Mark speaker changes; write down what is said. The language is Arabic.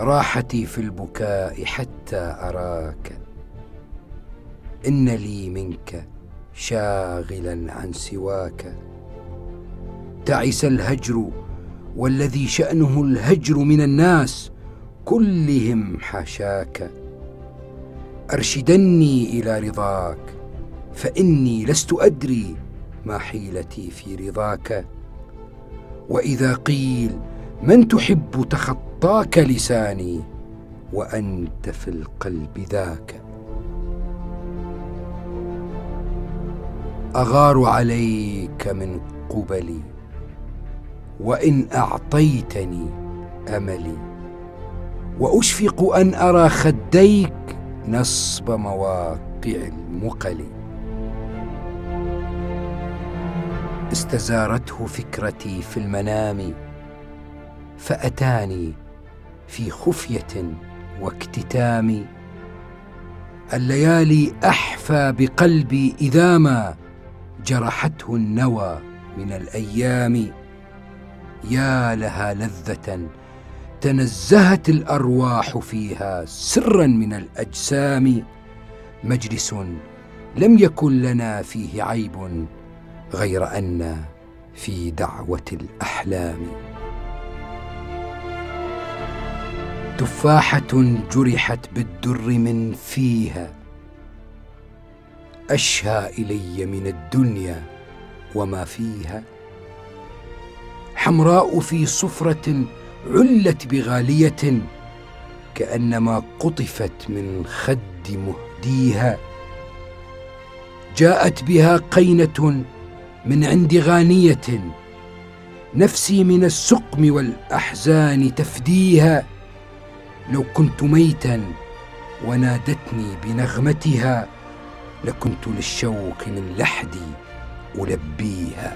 Speaker 1: راحتي في البكاء حتى أراك. إن لي منك شاغلا عن سواك. تعس الهجر والذي شأنه الهجر من الناس كلهم حاشاك أرشدني إلى رضاك فإني لست أدري ما حيلتي في رضاك. وإذا قيل من تحب تخطاك لساني وأنت في القلب ذاك. أغار عليك من قبلي وإن أعطيتني أملي. وأشفق أن أرى خديك نصب مواقع المقل. استزارته فكرتي في المنام فأتاني في خفية واكتتام. الليالي أحفى بقلبي اذا ما جرحته النوى من الأيام. يا لها لذة تنزهت الأرواح فيها سرا من الأجسام. مجلس لم يكن لنا فيه عيب غير أن في دعوة الأحلام. تفاحة جرحت بالدر من فيها. أشهى إلي من الدنيا وما فيها. حمراء في صفرة علت بغالية كأنما قطفت من خد مهديها. جاءت بها قينة من عند غانية. نفسي من السقم والأحزان تفديها. لو كنت ميتا ونادتني بنغمتها لكنت للشوق من لحدي ألبيها.